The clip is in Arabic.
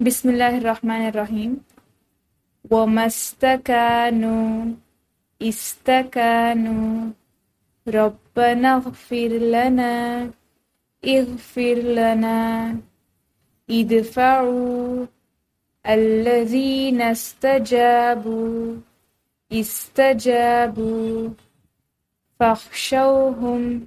بسم الله الرحمن الرحيم وما استكانوا استكانوا ربنا اغفر لنا اغفر لنا ادفعوا الذين استجابوا استجابوا فاخشوهم